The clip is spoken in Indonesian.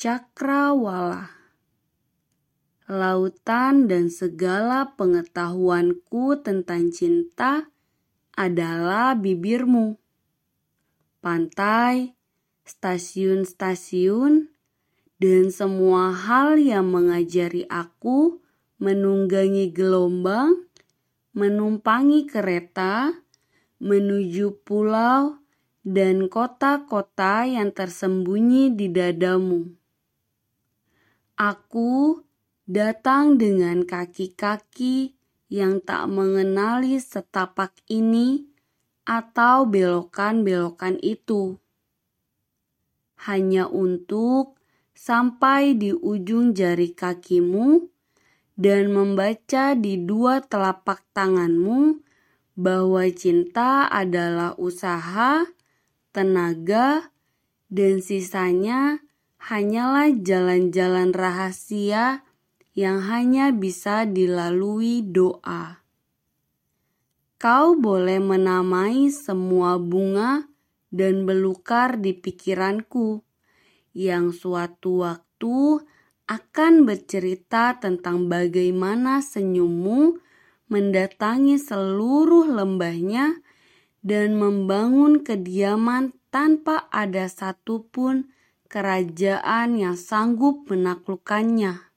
cakrawala. Lautan dan segala pengetahuanku tentang cinta adalah bibirmu. Pantai, stasiun-stasiun, dan semua hal yang mengajari aku menunggangi gelombang, menumpangi kereta, menuju pulau, dan kota-kota yang tersembunyi di dadamu. Aku datang dengan kaki-kaki yang tak mengenali setapak ini atau belokan-belokan itu. Hanya untuk sampai di ujung jari kakimu dan membaca di dua telapak tanganmu bahwa cinta adalah usaha tenaga, dan sisanya hanyalah jalan-jalan rahasia yang hanya bisa dilalui doa. Kau boleh menamai semua bunga dan belukar di pikiranku yang suatu waktu akan bercerita tentang bagaimana senyummu mendatangi seluruh lembahnya dan membangun kediaman tanpa ada satupun kerajaan yang sanggup menaklukkannya.